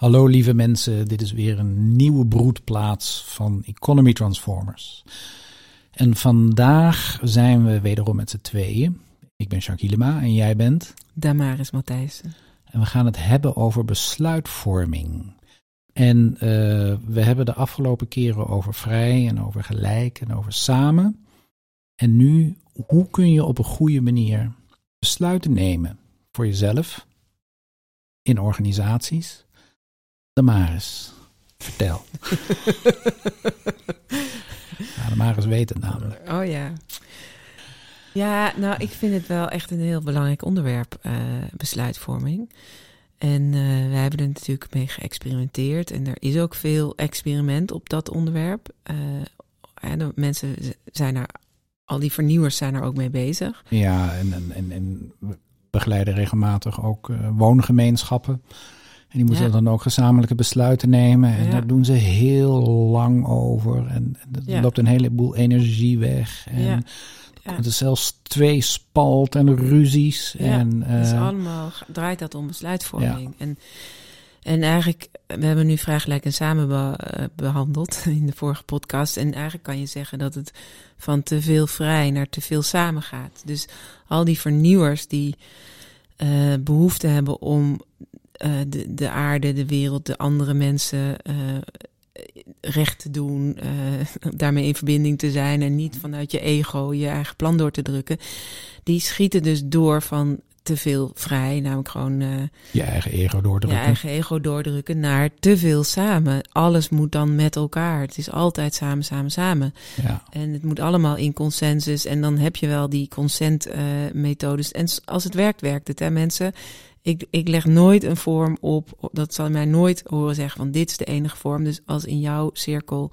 Hallo lieve mensen, dit is weer een nieuwe broedplaats van Economy Transformers. En vandaag zijn we wederom met z'n tweeën. Ik ben Jacques Hielema en jij bent? Damaris Matthijssen. En we gaan het hebben over besluitvorming. En uh, we hebben de afgelopen keren over vrij en over gelijk en over samen. En nu, hoe kun je op een goede manier besluiten nemen voor jezelf, in organisaties de Maris. Vertel. ja, de Maris weet het namelijk. Oh ja. Ja, nou, ik vind het wel echt een heel belangrijk onderwerp, uh, besluitvorming. En uh, we hebben er natuurlijk mee geëxperimenteerd. En er is ook veel experiment op dat onderwerp. Uh, en mensen zijn er, al die vernieuwers zijn er ook mee bezig. Ja, en, en, en, en we begeleiden regelmatig ook woongemeenschappen. En die moeten dan ook gezamenlijke besluiten nemen. En daar doen ze heel lang over. En er loopt een heleboel energie weg. En ja. er is zelfs twee spalt en ruzies. en, uh, dus allemaal draait dat om besluitvorming. En, en eigenlijk, we hebben nu vrij gelijk en samen be, uh, behandeld in de vorige podcast. En eigenlijk kan je zeggen dat het van te veel vrij naar te veel samen gaat. Dus al die vernieuwers die uh, behoefte hebben om uh, de, de aarde, de wereld, de andere mensen uh, recht te doen, uh, daarmee in verbinding te zijn en niet vanuit je ego je eigen plan door te drukken. Die schieten dus door van te veel vrij, namelijk gewoon uh, je eigen ego doordrukken. Je eigen ego doordrukken naar te veel samen. Alles moet dan met elkaar. Het is altijd samen, samen, samen. Ja. En het moet allemaal in consensus. En dan heb je wel die consent-methodes. en als het werkt, werkt het. Hè, mensen ik, ik leg nooit een vorm op. Dat zal mij nooit horen zeggen van dit is de enige vorm. Dus als in jouw cirkel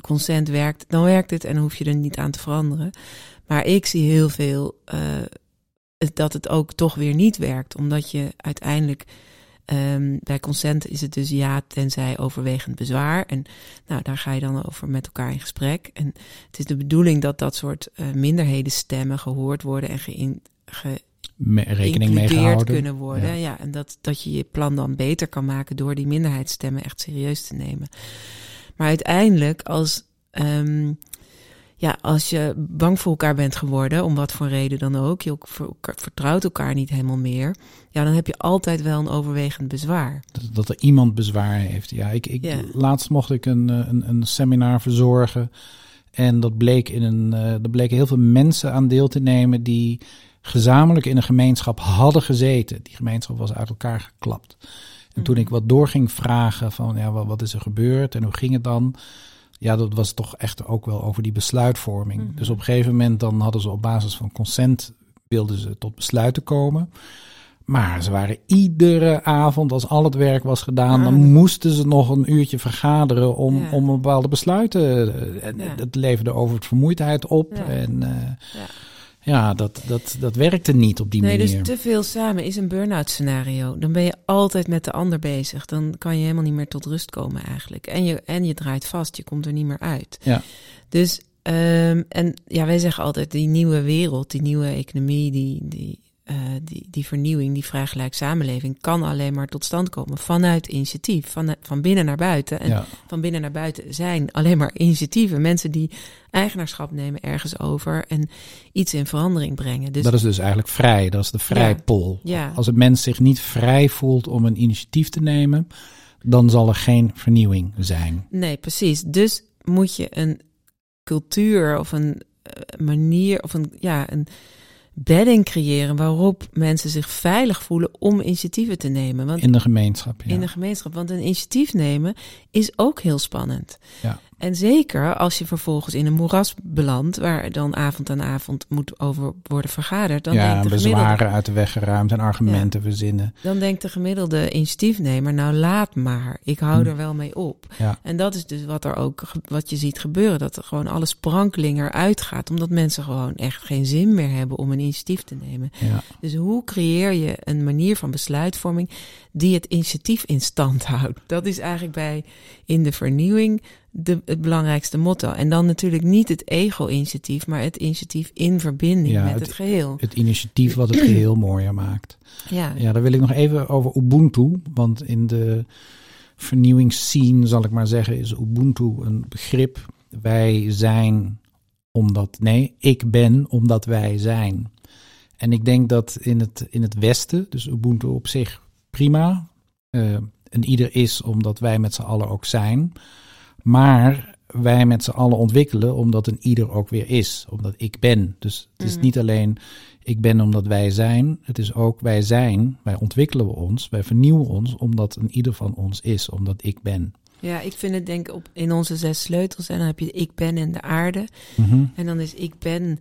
consent werkt, dan werkt het en hoef je er niet aan te veranderen. Maar ik zie heel veel uh, dat het ook toch weer niet werkt. Omdat je uiteindelijk um, bij consent is het dus ja tenzij overwegend bezwaar. En nou, daar ga je dan over met elkaar in gesprek. En het is de bedoeling dat dat soort uh, minderhedenstemmen gehoord worden en geïn, ge, me, rekening mee gehouden. kunnen worden. Ja. ja. en dat, dat je je plan dan beter kan maken door die minderheidsstemmen echt serieus te nemen. Maar uiteindelijk, als, um, ja, als je bang voor elkaar bent geworden, om wat voor reden dan ook, je vertrouwt elkaar niet helemaal meer, ja, dan heb je altijd wel een overwegend bezwaar. Dat, dat er iemand bezwaar heeft. Ja, ik, ik, ja. laatst mocht ik een, een, een seminar verzorgen. En dat bleek in een, uh, er bleken heel veel mensen aan deel te nemen die gezamenlijk in een gemeenschap hadden gezeten. Die gemeenschap was uit elkaar geklapt. En toen ik wat door ging vragen van ja, wat, wat is er gebeurd en hoe ging het dan? Ja, dat was toch echt ook wel over die besluitvorming. Mm -hmm. Dus op een gegeven moment dan hadden ze op basis van consent wilden ze tot besluiten komen. Maar ze waren iedere avond, als al het werk was gedaan, dan moesten ze nog een uurtje vergaderen om, ja. om bepaalde besluiten. En ja. dat leverde over het vermoeidheid op. Ja. En uh, ja, dat, dat, dat werkte niet op die nee, manier. Nee, dus te veel samen is een burn-out scenario. Dan ben je altijd met de ander bezig. Dan kan je helemaal niet meer tot rust komen eigenlijk. En je, en je draait vast, je komt er niet meer uit. Ja. Dus, um, en ja, wij zeggen altijd, die nieuwe wereld, die nieuwe economie, die, die, uh, die, die vernieuwing, die vrijgelijk samenleving, kan alleen maar tot stand komen vanuit initiatief, van, van binnen naar buiten. En ja. van binnen naar buiten zijn alleen maar initiatieven. Mensen die eigenaarschap nemen ergens over en iets in verandering brengen. Dus, dat is dus eigenlijk vrij, dat is de vrijpol. Ja, ja. Als een mens zich niet vrij voelt om een initiatief te nemen, dan zal er geen vernieuwing zijn. Nee, precies. Dus moet je een cultuur of een manier of een, ja, een bedding creëren waarop mensen zich veilig voelen om initiatieven te nemen. Want in de gemeenschap, ja. In de gemeenschap. Want een initiatief nemen is ook heel spannend. Ja. En zeker als je vervolgens in een moeras belandt, waar dan avond aan avond moet over worden vergaderd. Dan ja, denkt de bezwaren uit de weg geruimd en argumenten ja. verzinnen. Dan denkt de gemiddelde initiatiefnemer, nou laat maar, ik hou hm. er wel mee op. Ja. En dat is dus wat er ook, wat je ziet gebeuren, dat er gewoon alle sprankeling eruit gaat, omdat mensen gewoon echt geen zin meer hebben om een initiatief te nemen. Ja. Dus hoe creëer je een manier van besluitvorming die het initiatief in stand houdt? Dat is eigenlijk bij in de vernieuwing de, het belangrijkste motto. En dan natuurlijk niet het ego-initiatief, maar het initiatief in verbinding ja, met het, het, geheel. Het initiatief wat het geheel mooier maakt. Ja. ja, daar wil ik nog even over Ubuntu. Want in de vernieuwingsscene, zal ik maar zeggen, is Ubuntu een begrip. Wij zijn omdat, nee, ik ben omdat wij zijn. En ik denk dat in het, in het Westen, dus Ubuntu op zich prima, uh, een ieder is omdat wij met z'n allen ook zijn. Maar wij met z'n allen ontwikkelen omdat een ieder ook weer is, omdat ik ben. Dus het is mm. niet alleen ik ben omdat wij zijn, het is ook wij zijn, wij ontwikkelen we ons, wij vernieuwen ons omdat een ieder van ons is, omdat ik ben. Ja, ik vind het denk ik op in onze zes sleutels en dan heb je ik ben en de aarde. Mhm. En dan is ik ben,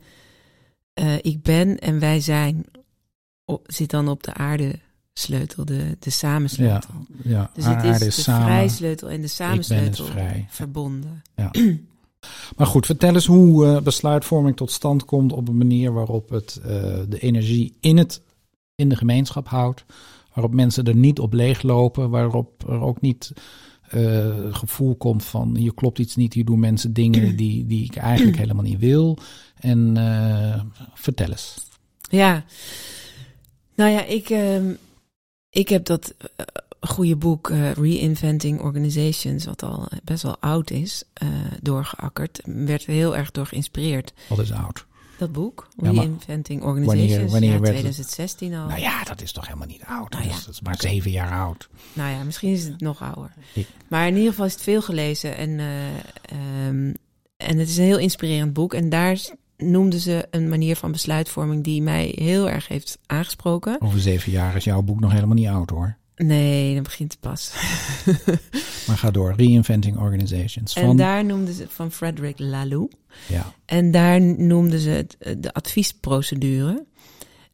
uh, ik ben en wij zijn zit dan op de aarde sleutel, de, de samensleutel. Ja, ja. Dus het is, is de samen, vrijsleutel en de samensleutel vrij. verbonden. Ja. Maar goed, vertel eens hoe uh, besluitvorming tot stand komt op een manier waarop het uh, de energie in, het, in de gemeenschap houdt. Waarop mensen er niet op leeglopen, waarop er ook niet uh, gevoel komt van hier klopt iets niet, hier doen mensen dingen die, die ik eigenlijk helemaal niet wil. En vertel eens. Ja, nou ja, ik, ehm, ik heb dat uh, goede boek uh, Reinventing Organizations, wat al best wel oud is, uh, doorgeakkerd. Werd er heel erg door geïnspireerd. Wat is oud? Dat boek, Reinventing Organizations, wanneer, wanneer ja, 2016 al. Nou ja, dat is toch helemaal niet oud. Nou ja, dat is maar zeven jaar oud. Nou ja, misschien is het nog ouder. Maar in ieder geval is het veel gelezen en, um, en het is een heel inspirerend boek. En daar noemden ze een manier van besluitvorming die mij heel erg heeft aangesproken. Over zeven jaar is jouw boek nog helemaal niet oud hoor. Nee, dat begint pas. maar ga door. Reinventing Organizations. Van... En daar noemden ze van Frederick Laloux. Ja. En daar noemden ze het eh, de adviesprocedure.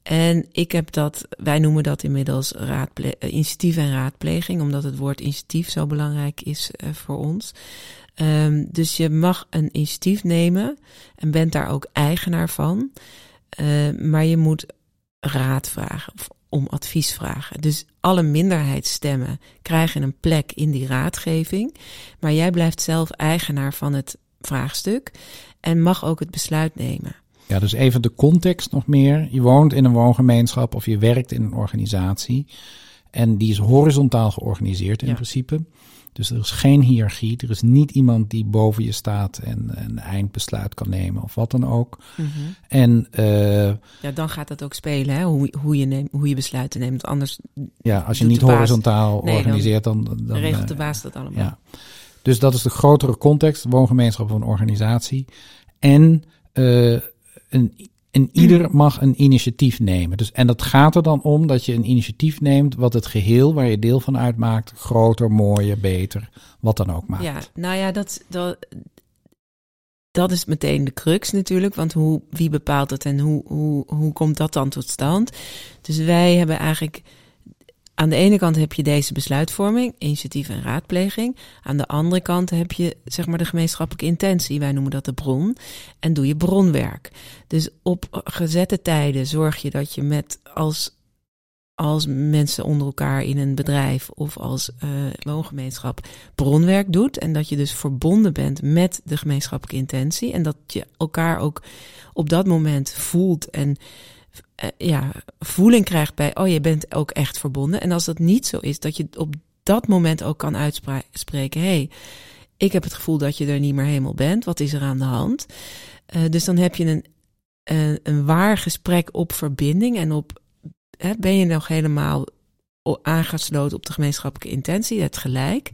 En ik heb dat, wij noemen dat inmiddels raadple eh, initiatief en raadpleging, omdat het woord initiatief zo belangrijk is uh, voor ons. Um, dus je mag een initiatief nemen en bent daar ook eigenaar van. Uh, maar je moet raad vragen of om advies vragen. Dus alle minderheidsstemmen krijgen een plek in die raadgeving. Maar jij blijft zelf eigenaar van het vraagstuk en mag ook het besluit nemen. Ja, dus even de context nog meer. Je woont in een woongemeenschap of je werkt in een organisatie. En die is horizontaal georganiseerd in principe. Dus er is geen hiërarchie. Er is niet iemand die boven je staat en een eindbesluit kan nemen of wat dan ook. Mhm. En uh, ja, dan gaat dat ook spelen, hè? Hoe, hoe, je neemt, hoe je besluiten neemt. Anders. Ja, als je niet horizontaal organiseert, dan, dan, dan regelt de eh, baas dat allemaal. Ja. Dus dat is de grotere context, woongemeenschap van een organisatie. En uh, een en ieder mag een initiatief nemen. Dus, en dat gaat er dan om dat je een initiatief neemt wat het geheel waar je deel van uitmaakt, groter, mooier, beter, wat dan ook maakt. Ja, nou ja, dat, dat, dat is meteen de crux natuurlijk. Want hoe, wie bepaalt het en hoe, hoe, hoe komt dat dan tot stand? Dus wij hebben eigenlijk aan de ene kant heb je deze besluitvorming, initiatief en raadpleging. Aan de andere kant heb je zeg maar de gemeenschappelijke intentie, wij noemen dat de bron. En doe je bronwerk. Dus op gezette tijden zorg je dat je met als, als mensen onder elkaar in een bedrijf of als uh, woongemeenschap bronwerk doet. En dat je dus verbonden bent met de gemeenschappelijke intentie. En dat je elkaar ook op dat moment voelt en ja, voeling krijgt bij, oh je bent ook echt verbonden. En als dat niet zo is, dat je op dat moment ook kan uitspreken, hey, ik heb het gevoel dat je er niet meer helemaal bent. Wat is er aan de hand? Uh, dus dan heb je een, een, een waar gesprek op verbinding en op, hè, ben je nog helemaal aangesloten op de gemeenschappelijke intentie, het gelijk.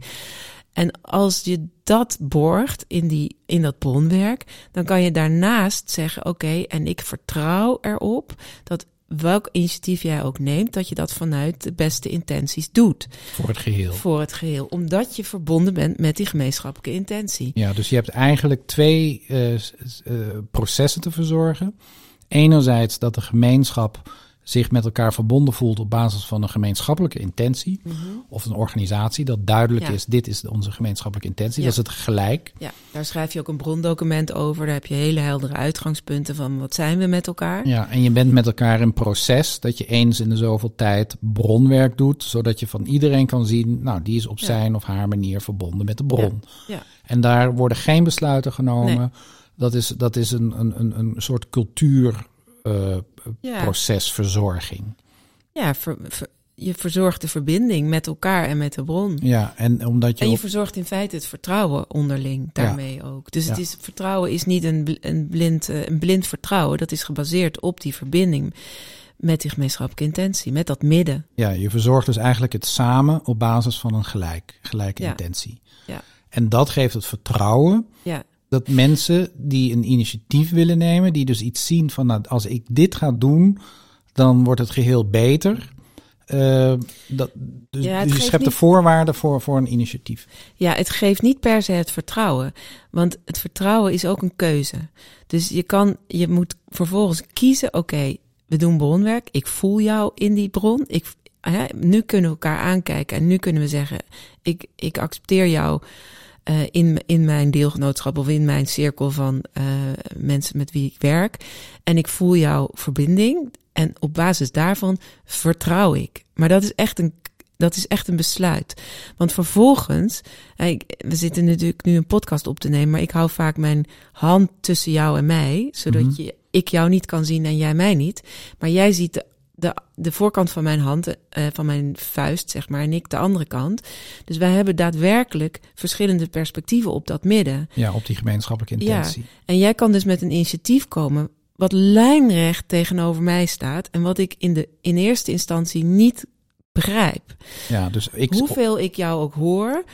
En als je dat borgt in, die, in dat bronwerk, dan kan je daarnaast zeggen: Oké, en ik vertrouw erop dat welk initiatief jij ook neemt, dat je dat vanuit de beste intenties doet. Voor het geheel. Voor het geheel. Omdat je verbonden bent met die gemeenschappelijke intentie. Ja, dus je hebt eigenlijk twee uh, uh, processen te verzorgen. Enerzijds dat de gemeenschap zich met elkaar verbonden voelt op basis van een gemeenschappelijke intentie. Mhm. Of een organisatie dat duidelijk is, dit is onze gemeenschappelijke intentie. Dat is het gelijk. Ja, daar schrijf je ook een brondocument over. Daar heb je hele heldere uitgangspunten van wat zijn we met elkaar. Ja, en je bent met elkaar in proces dat je eens in de zoveel tijd bronwerk doet. Zodat je van iedereen kan zien, nou die is op zijn of haar manier verbonden met de bron. Ja. En daar worden geen besluiten genomen. Dat is, dat is een, een, een, een soort cultuur uh, procesverzorging. Ja, je verzorgt de verbinding met elkaar en met de bron. Ja, en omdat je. En je verzorgt in feite het vertrouwen onderling daarmee ook. Dus het is, vertrouwen is niet een, een, blind, eh, een blind vertrouwen. Dat is gebaseerd op die verbinding met die gemeenschappelijke intentie, met dat midden. Ja, je verzorgt dus eigenlijk het samen op basis van een gelijk, gelijke intentie. Ja. En dat geeft het vertrouwen ja. Dat mensen die een initiatief willen nemen, die dus iets zien van nou, als ik dit ga doen, dan wordt het geheel beter. Uh, dat, dus, ja, dus je schept de voorwaarden voor, voor een initiatief. Ja, het geeft niet per se het vertrouwen. Want het vertrouwen is ook een keuze. Dus je kan, je moet vervolgens kiezen, oké, we doen bronwerk. Ik voel jou in die bron. Ik, hè, nu kunnen we elkaar aankijken en nu kunnen we zeggen, ik, ik accepteer jou uh, in, in mijn deelgenootschap of in mijn cirkel van uh, mensen met wie ik werk. En ik voel jouw verbinding. En op basis daarvan vertrouw ik. Maar dat is echt een, dat is echt een besluit. Want vervolgens, we zitten natuurlijk nu een podcast op te nemen, maar ik hou vaak mijn hand tussen jou en mij, zodat mhm. je, ik jou niet kan zien en jij mij niet. Maar jij ziet de de, de voorkant van mijn hand, uh, van mijn vuist, zeg maar, en ik de andere kant. Dus wij hebben daadwerkelijk verschillende perspectieven op dat midden. Ja, op die gemeenschappelijke intentie. Ja, en jij kan dus met een initiatief komen wat lijnrecht tegenover mij staat en wat ik in de in eerste instantie niet begrijp. Ja, dus ik... Hoeveel ik jou ook hoor,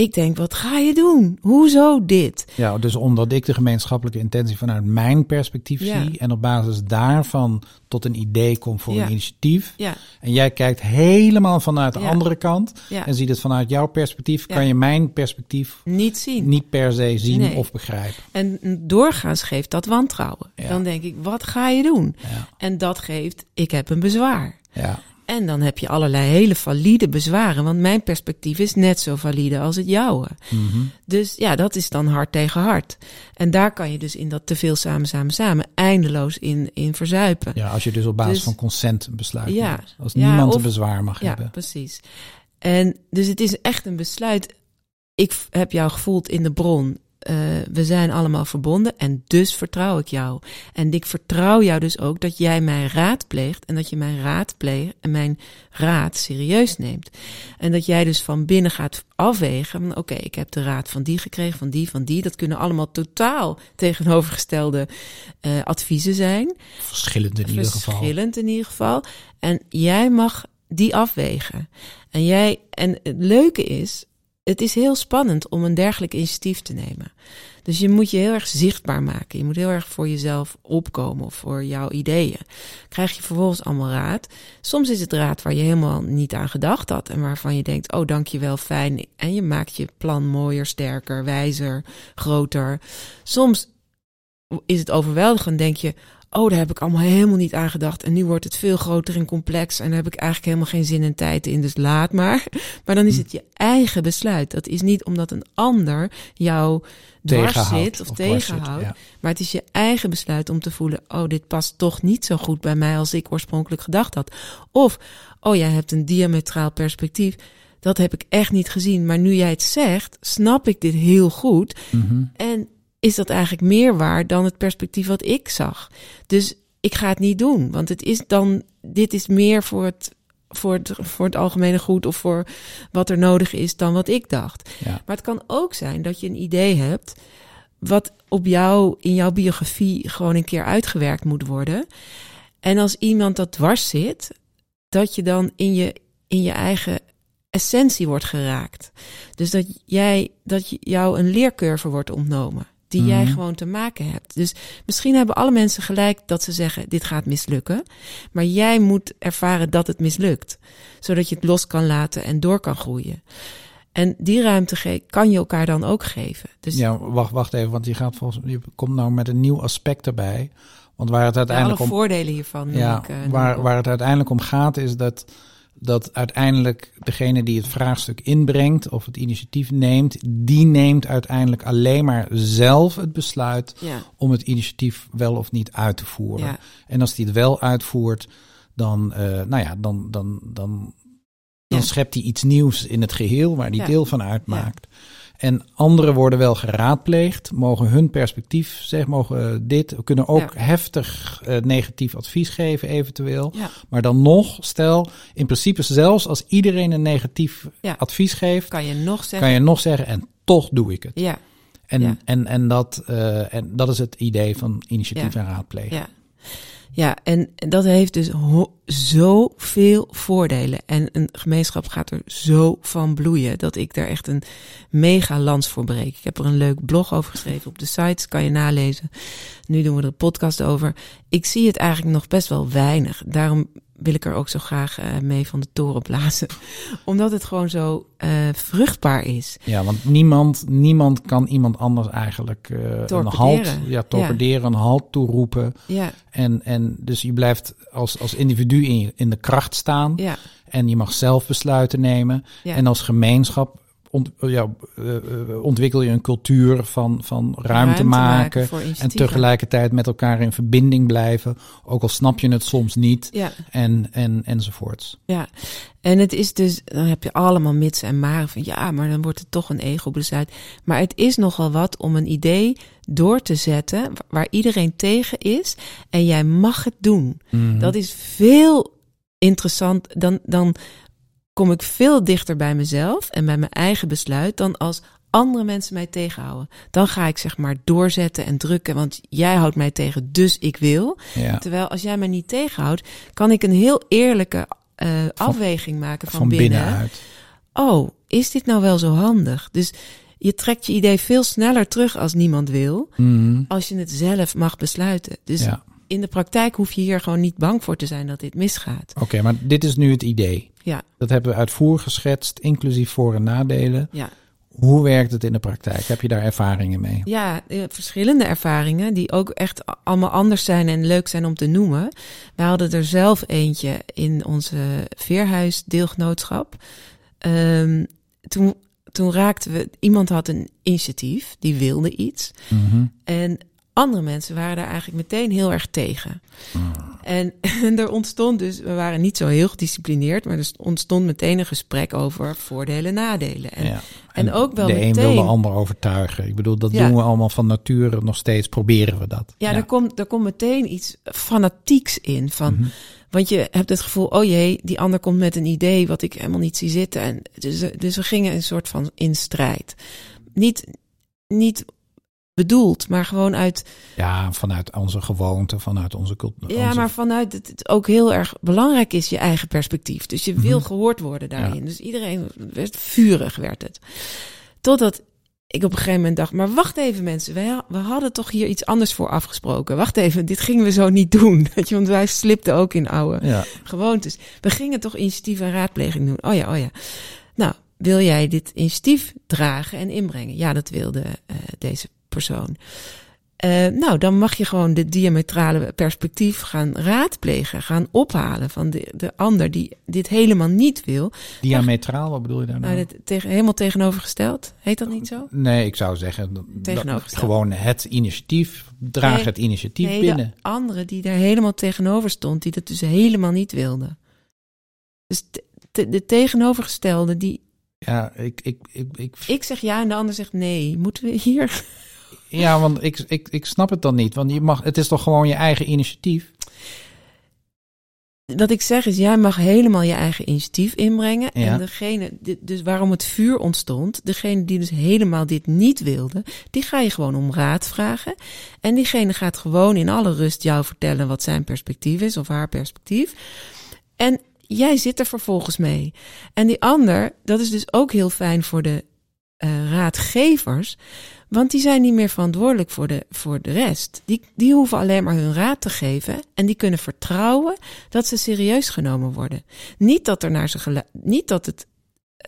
ik denk, wat ga je doen? Hoezo dit? Ja, dus omdat ik de gemeenschappelijke intentie vanuit mijn perspectief zie en op basis daarvan tot een idee kom voor een initiatief. Ja. En jij kijkt helemaal vanuit de andere kant en ziet het vanuit jouw perspectief, kan je mijn perspectief niet zien. Niet per se zien of begrijpen. En doorgaans geeft dat wantrouwen. Dan denk ik, wat ga je doen? En dat geeft, ik heb een bezwaar. Ja. En dan heb je allerlei hele valide bezwaren, want mijn perspectief is net zo valide als het jouwe. Mhm. Dus ja, dat is dan hard tegen hard. En daar kan je dus in dat te veel samen, samen, samen eindeloos in, in verzuipen. Ja, als je dus op basis dus van consent besluit. Ja, als niemand een bezwaar mag ja, hebben. Ja, precies. En dus het is echt een besluit. Ik heb jou gevoeld in de bron uh, we zijn allemaal verbonden en dus vertrouw ik jou. En ik vertrouw jou dus ook dat jij mijn raad pleegt en dat je mijn raad pleegt en mijn raad serieus neemt. En dat jij dus van binnen gaat afwegen. Oké, ik heb de raad van die gekregen, van die, van die. Dat kunnen allemaal totaal tegenovergestelde uh, adviezen zijn. Verschillend in ieder geval. Verschillend in ieder geval. En jij mag die afwegen. En jij, en het leuke is, het is heel spannend om een dergelijk initiatief te nemen. Dus je moet je heel erg zichtbaar maken. Je moet heel erg voor jezelf opkomen of voor jouw ideeën. Krijg je vervolgens allemaal raad. Soms is het raad waar je helemaal niet aan gedacht had en waarvan je denkt: oh, dankjewel, fijn. En je maakt je plan mooier, sterker, wijzer, groter. Soms is het overweldigend, denk je: oh, daar heb ik allemaal helemaal niet aan gedacht. En nu wordt het veel groter en complex. En daar heb ik eigenlijk helemaal geen zin en tijd in. Dus laat maar. Maar dan is hm. het je eigen besluit. Dat is niet omdat een ander jou dwars zit of, tegenhoudt. Maar het is je eigen besluit om te voelen: oh, dit past toch niet zo goed bij mij als ik oorspronkelijk gedacht had. Of, oh, jij hebt een diametraal perspectief. Dat heb ik echt niet gezien. Maar nu jij het zegt, snap ik dit heel goed. Mhm. En is dat eigenlijk meer waar dan het perspectief wat ik zag. Dus ik ga het niet doen, want het is dan, dit is meer voor het, voor het, voor het algemene goed of voor wat er nodig is dan wat ik dacht. Ja. Maar het kan ook zijn dat je een idee hebt wat op jou, in jouw biografie gewoon een keer uitgewerkt moet worden. En als iemand dat dwars zit, dat je dan in je, in je eigen essentie wordt geraakt. Dus dat jij, dat jou een leercurve wordt ontnomen die jij mhm. gewoon te maken hebt. Dus misschien hebben alle mensen gelijk dat ze zeggen: dit gaat mislukken. Maar jij moet ervaren dat het mislukt, zodat je het los kan laten en door kan groeien. En die ruimte kan je elkaar dan ook geven. Dus ja, wacht, wacht even, want je gaat volgens je komt nou met een nieuw aspect erbij. Want waar het uiteindelijk ja, alle voordelen hiervan. Ja, ik, uh, waar, waar het uiteindelijk om gaat is dat dat uiteindelijk degene die het vraagstuk inbrengt of het initiatief neemt, die neemt uiteindelijk alleen maar zelf het besluit om het initiatief wel of niet uit te voeren. En als die het wel uitvoert, dan, uh, nou ja, dan, dan, dan, dan schept hij iets nieuws in het geheel waar die deel van uitmaakt. En anderen worden wel geraadpleegd, mogen hun perspectief zeggen, mogen dit, we kunnen ook heftig uh, negatief advies geven eventueel. Ja. Maar dan nog, stel, in principe zelfs als iedereen een negatief advies geeft, kan je nog zeggen, kan je nog zeggen en toch doe ik het. Ja. En, en, en, dat, uh, en dat is het idee van initiatief en raadplegen. Ja. Ja, en dat heeft dus zoveel voordelen. En een gemeenschap gaat er zo van bloeien dat ik daar echt een mega lans voor breek. Ik heb er een leuk blog over geschreven op de site, kan je nalezen. Nu doen we er een podcast over. Ik zie het eigenlijk nog best wel weinig. Daarom wil ik er ook zo graag uh, mee van de toren blazen. Omdat het gewoon zo uh, vruchtbaar is. Ja, want niemand, niemand kan iemand anders eigenlijk uh, een halt, ja, torpederen, ja. een halt toeroepen. Ja. En, en dus je blijft als, als individu in, in de kracht staan. Ja. En je mag zelf besluiten nemen. Ja. En als gemeenschap ont, ja, uh, ontwikkel je een cultuur van, van ruimte, ruimte maken. maken en tegelijkertijd met elkaar in verbinding blijven. Ook al snap je het soms niet. Ja. En, en, enzovoorts. Ja, en het is dus, dan heb je allemaal mits en maren van ja, maar dan wordt het toch een ego-besluit. Maar het is nogal wat om een idee door te zetten waar iedereen tegen is. En jij mag het doen. Mm. Dat is veel interessant dan, dan kom ik veel dichter bij mezelf en bij mijn eigen besluit dan als andere mensen mij tegenhouden. Dan ga ik zeg maar doorzetten en drukken, want jij houdt mij tegen, dus ik wil. Ja. Terwijl als jij mij niet tegenhoudt, kan ik een heel eerlijke uh, afweging maken van, van binnen. binnenuit. Oh, is dit nou wel zo handig? Dus je trekt je idee veel sneller terug als niemand wil, mm. als je het zelf mag besluiten. Dus ja. In de praktijk hoef je hier gewoon niet bang voor te zijn dat dit misgaat. Oké, maar dit is nu het idee. Ja. Dat hebben we uitvoerig geschetst, inclusief voor- en nadelen. Ja. Hoe werkt het in de praktijk? Heb je daar ervaringen mee? Ja, eh, verschillende ervaringen die ook echt allemaal anders zijn en leuk zijn om te noemen. We hadden er zelf eentje in onze Veerhuis-deelgenootschap. Um, toen, toen raakten we, iemand had een initiatief, die wilde iets. Mm En andere mensen waren daar eigenlijk meteen heel erg tegen. Mm. En, en er ontstond dus, we waren niet zo heel gedisciplineerd, maar er ontstond meteen een gesprek over voordelen en nadelen. En, ja. en, ook wel de meteen. een wil de ander overtuigen. Ik bedoel, dat Ja. doen we allemaal van nature nog steeds, proberen we dat. Ja, Er, komt, er komt meteen iets fanatieks in. Van, Mhm. Want je hebt het gevoel, oh jee, die ander komt met een idee wat ik helemaal niet zie zitten. En dus, dus we gingen een soort van in strijd. Niet, niet bedoeld, maar gewoon uit. Ja, vanuit onze gewoonte, vanuit onze cultuur. Ja, maar vanuit het, het ook heel erg belangrijk is je eigen perspectief. Dus je wil Mhm. gehoord worden daarin. Ja. Dus iedereen werd vurig, werd het. Totdat ik op een gegeven moment dacht, maar wacht even mensen, wij, we hadden toch hier iets anders voor afgesproken. Wacht even, dit gingen we zo niet doen. Weet je, want wij slipten ook in oude Ja, gewoontes. We gingen toch initiatief en raadpleging doen. Oh ja, oh ja. Nou, wil jij dit initiatief dragen en inbrengen? Ja, dat wilde uh, deze persoon. Uh, nou, dan mag je gewoon de diametrale perspectief gaan raadplegen, gaan ophalen van de, de ander die dit helemaal niet wil. diametraal, wat bedoel je daar nou? Nou, dit tegen, helemaal tegenovergesteld. Heet dat niet zo? Nee, ik zou zeggen, Tegenovergesteld. gewoon het initiatief, draag Nee, het initiatief Nee, binnen. de andere die daar helemaal tegenover stond, die dat dus helemaal niet wilde. Dus te- te- de tegenovergestelde, die Ja, ik, ik, ik, ik, ik zeg ja en de ander zegt nee. Moeten we hier? Ja, want ik, ik, ik snap het dan niet. Want je mag, het is toch gewoon je eigen initiatief? Wat ik zeg is, jij mag helemaal je eigen initiatief inbrengen. Ja. En degene, dus waarom het vuur ontstond, degene die dus helemaal dit niet wilde, die ga je gewoon om raad vragen. En diegene gaat gewoon in alle rust jou vertellen wat zijn perspectief is of haar perspectief. En jij zit er vervolgens mee. En die ander, dat is dus ook heel fijn voor de eh, raadgevers. Want die zijn niet meer verantwoordelijk voor de, voor de rest. Die, die hoeven alleen maar hun raad te geven. En die kunnen vertrouwen dat ze serieus genomen worden. Niet dat er naar ze niet dat het,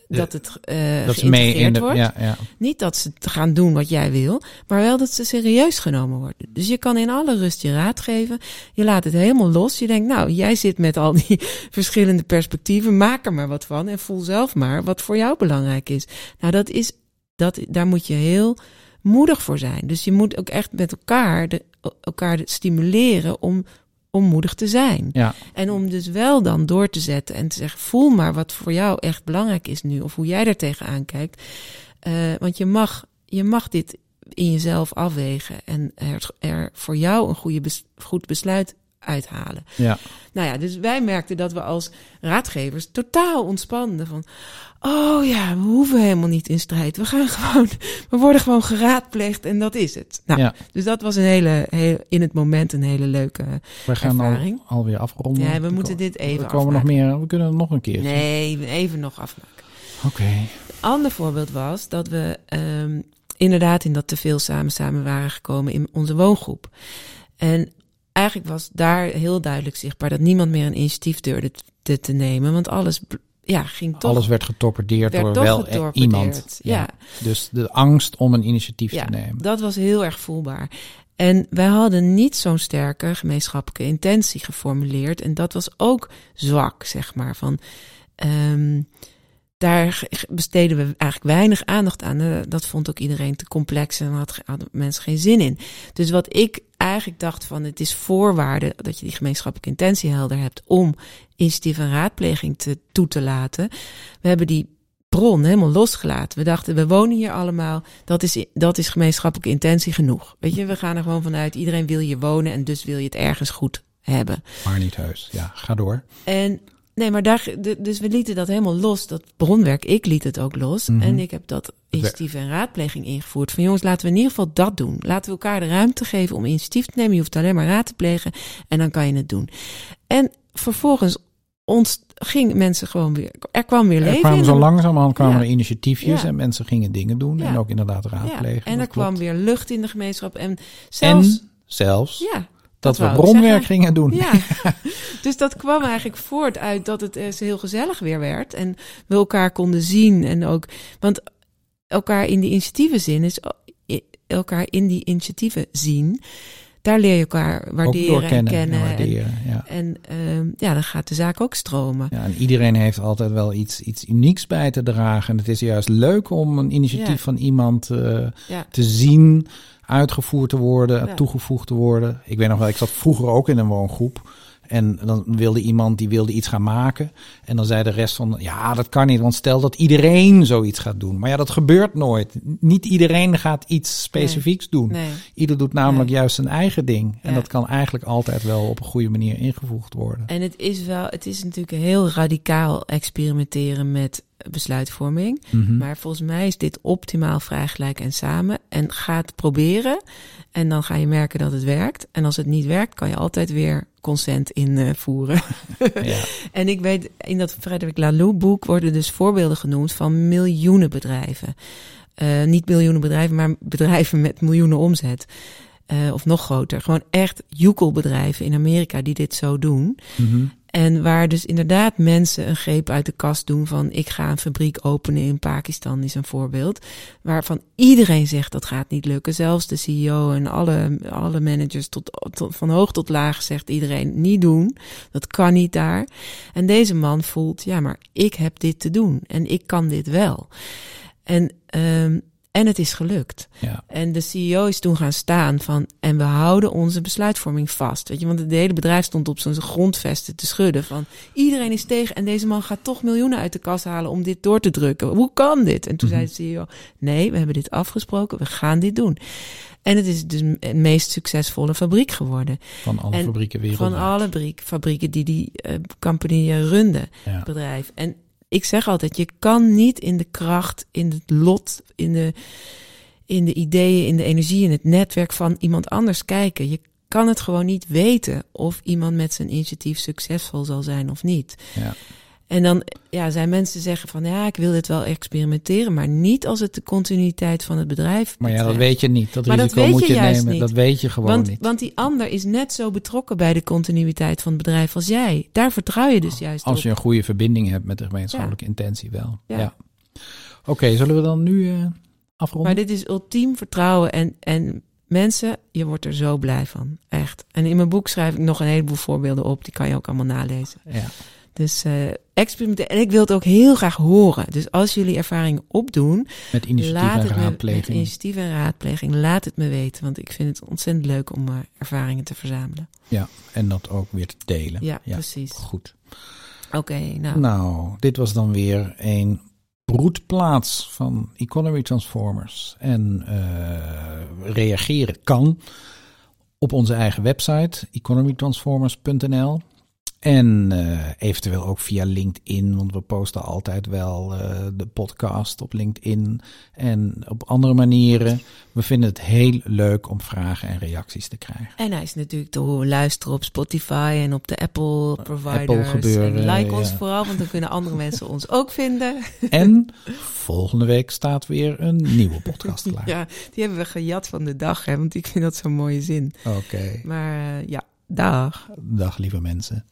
dat het eh Dat geïntegreerd de. wordt. Ja, ja. Niet dat ze gaan doen wat jij wil, maar wel dat ze serieus genomen worden. Dus je kan in alle rust je raad geven. Je laat het helemaal los. Je denkt, nou, jij zit met al die verschillende perspectieven. Maak er maar wat van en voel zelf maar wat voor jou belangrijk is. Nou, dat is, dat, daar moet je heel moedig voor zijn. Dus je moet ook echt met elkaar, de, elkaar stimuleren om, om moedig te zijn. ja. En om dus wel dan door te zetten en te zeggen: voel maar wat voor jou echt belangrijk is nu, of hoe jij er tegenaan kijkt. want je mag, je mag dit in jezelf afwegen en er, er voor jou een goede goed besluit uithalen. Ja. Nou ja, dus wij merkten dat we als raadgevers totaal ontspanden van, oh ja, we hoeven helemaal niet in strijd. We gaan gewoon, we worden gewoon geraadpleegd en dat is het. Nou, ja. dus dat was een hele, heel, in het moment een hele leuke we gaan ervaring. Al, alweer afronden. Ja, we moeten dit even We komen nog meer, we kunnen nog een keer. Nee, even nog afmaken. Oké. Een ander voorbeeld was dat we um, inderdaad in dat te veel samen samen waren gekomen in onze woongroep. En eigenlijk was daar heel duidelijk zichtbaar dat niemand meer een initiatief durfde te, te nemen, want alles ja, ging toch. Alles werd getorpedeerd door wel e- iemand. Ja. Dus de angst om een initiatief te nemen. Dat was heel erg voelbaar. En wij hadden niet zo'n sterke gemeenschappelijke intentie geformuleerd. En dat was ook zwak, zeg maar. Van, um, daar besteden we eigenlijk weinig aandacht aan. Eh, dat vond ook iedereen te complex en had, hadden mensen geen zin in. Dus wat ik eigenlijk dacht van het is voorwaarde dat je die gemeenschappelijke intentie helder hebt om initiatief en raadpleging te, toe te laten. We hebben die bron helemaal losgelaten. We dachten, we wonen hier allemaal. Dat is, dat is gemeenschappelijke intentie genoeg. Weet je, we gaan er gewoon vanuit. Iedereen wil hier wonen en dus wil je het ergens goed hebben. Maar niet heus. Ja, ga door. En Nee, maar daar, dus we lieten dat helemaal los, dat bronwerk. Ik liet het ook los. Mhm. En ik heb dat initiatief en raadpleging ingevoerd. Van jongens, laten we in ieder geval dat doen. Laten we elkaar de ruimte geven om initiatief te nemen. Je hoeft alleen maar raad te plegen en dan kan je het doen. En vervolgens ons ging mensen gewoon weer. Er kwam weer leven. Er kwamen zo langzamerhand kwamen er initiatiefjes en mensen gingen dingen doen en ook inderdaad raadplegen. En er kwam weer lucht in de gemeenschap en zelfs. En zelfs. Ja dat, we bronwerk gingen doen. Ja, dus dat kwam eigenlijk voort uit dat het uh, heel gezellig weer werd. En we elkaar konden zien. En ook, want elkaar in die initiatieven zien is elkaar in die initiatieven zien. Daar leer je elkaar waarderen en kennen. En, waarderen, ja. en ja, dan gaat de zaak ook stromen. Ja, en iedereen heeft altijd wel iets, iets unieks bij te dragen. En het is juist leuk om een initiatief van iemand uh, te zien uitgevoerd te worden, toegevoegd te worden. Ik weet nog wel, ik zat vroeger ook in een woongroep. En dan wilde iemand die wilde iets gaan maken. En dan zei de rest van ja, dat kan niet. Want stel dat iedereen zoiets gaat doen. Maar ja, dat gebeurt nooit. Niet iedereen gaat iets specifieks doen. Nee. Ieder doet namelijk juist zijn eigen ding. En dat kan eigenlijk altijd wel op een goede manier ingevoegd worden. En het is wel, het is natuurlijk heel radicaal experimenteren met besluitvorming. Mhm. Maar volgens mij is dit optimaal vrij gelijk en samen. En ga het proberen. En dan ga je merken dat het werkt. En als het niet werkt, kan je altijd weer consent invoeren. ja. En ik weet, in dat Frederic Laloux boek worden dus voorbeelden genoemd van miljoenen bedrijven. Uh, niet miljoenen bedrijven, maar bedrijven met miljoenen omzet. Uh, of nog groter. Gewoon echt joekelbedrijven in Amerika die dit zo doen. Mm en waar dus inderdaad mensen een greep uit de kast doen van ik ga een fabriek openen in Pakistan is een voorbeeld. Waarvan iedereen zegt dat gaat niet lukken. Zelfs de CEO en alle, alle managers tot, tot, van hoog tot laag zegt iedereen niet doen. Dat kan niet daar. En deze man voelt ja maar ik heb dit te doen en ik kan dit wel. En um, en het is gelukt. Ja. En de CEO is toen gaan staan van. En we houden onze besluitvorming vast. Weet je, want het hele bedrijf stond op zijn grondvesten te schudden. Van iedereen is tegen. En deze man gaat toch miljoenen uit de kas halen om dit door te drukken. Hoe kan dit? En toen zei de CEO: Nee, we hebben dit afgesproken. We gaan dit doen. En het is dus de meest succesvolle fabriek geworden. Van alle fabrieken wereldwijd. Van alle fabrieken die die uh, compagnie runde, ja. bedrijf. En ik zeg altijd, je kan niet in de kracht, in het lot, in de, in de ideeën, in de energie, in het netwerk van iemand anders kijken. Je kan het gewoon niet weten of iemand met zijn initiatief succesvol zal zijn of niet. Ja. En dan ja, zijn mensen zeggen van ja, ik wil dit wel experimenteren, maar niet als het de continuïteit van het bedrijf Maar ja, dat weet je niet. Dat maar risico dat moet je, nemen. Niet. Dat weet je gewoon want, niet. Want die ander is net zo betrokken bij de continuïteit van het bedrijf als jij. Daar vertrouw je dus juist Als je een goede verbinding hebt met de gemeenschappelijke intentie wel. Ja. Oké, zullen we dan nu uh, afronden? Maar dit is ultiem vertrouwen en, en mensen, je wordt er zo blij van. Echt. En in mijn boek schrijf ik nog een heleboel voorbeelden op. Die kan je ook allemaal nalezen. Ja. Dus uh, experimenteren. En ik wil het ook heel graag horen. Dus als jullie ervaringen opdoen. Met initiatief en raadpleging. met initiatief en raadpleging. Laat het me weten. Want ik vind het ontzettend leuk om uh, ervaringen te verzamelen. Ja, en dat ook weer te delen. Ja, precies. Goed. Oké, nou. Nou, dit was dan weer een broedplaats van Economy Transformers. En uh, reageren kan op onze eigen website economytransformers.nl. En uh, eventueel ook via LinkedIn, want we posten altijd wel uh, de podcast op LinkedIn en op andere manieren. We vinden het heel leuk om vragen en reacties te krijgen. En hij is natuurlijk te horen luisteren op Spotify en op de Apple providers. Apple gebeuren. En like ons vooral, want dan kunnen andere mensen ons ook vinden. En volgende week staat weer een nieuwe podcast klaar. ja, die hebben we gejat van de dag, hè, want ik vind dat zo'n mooie zin. Oké. Maar uh, ja, dag. Dag lieve mensen.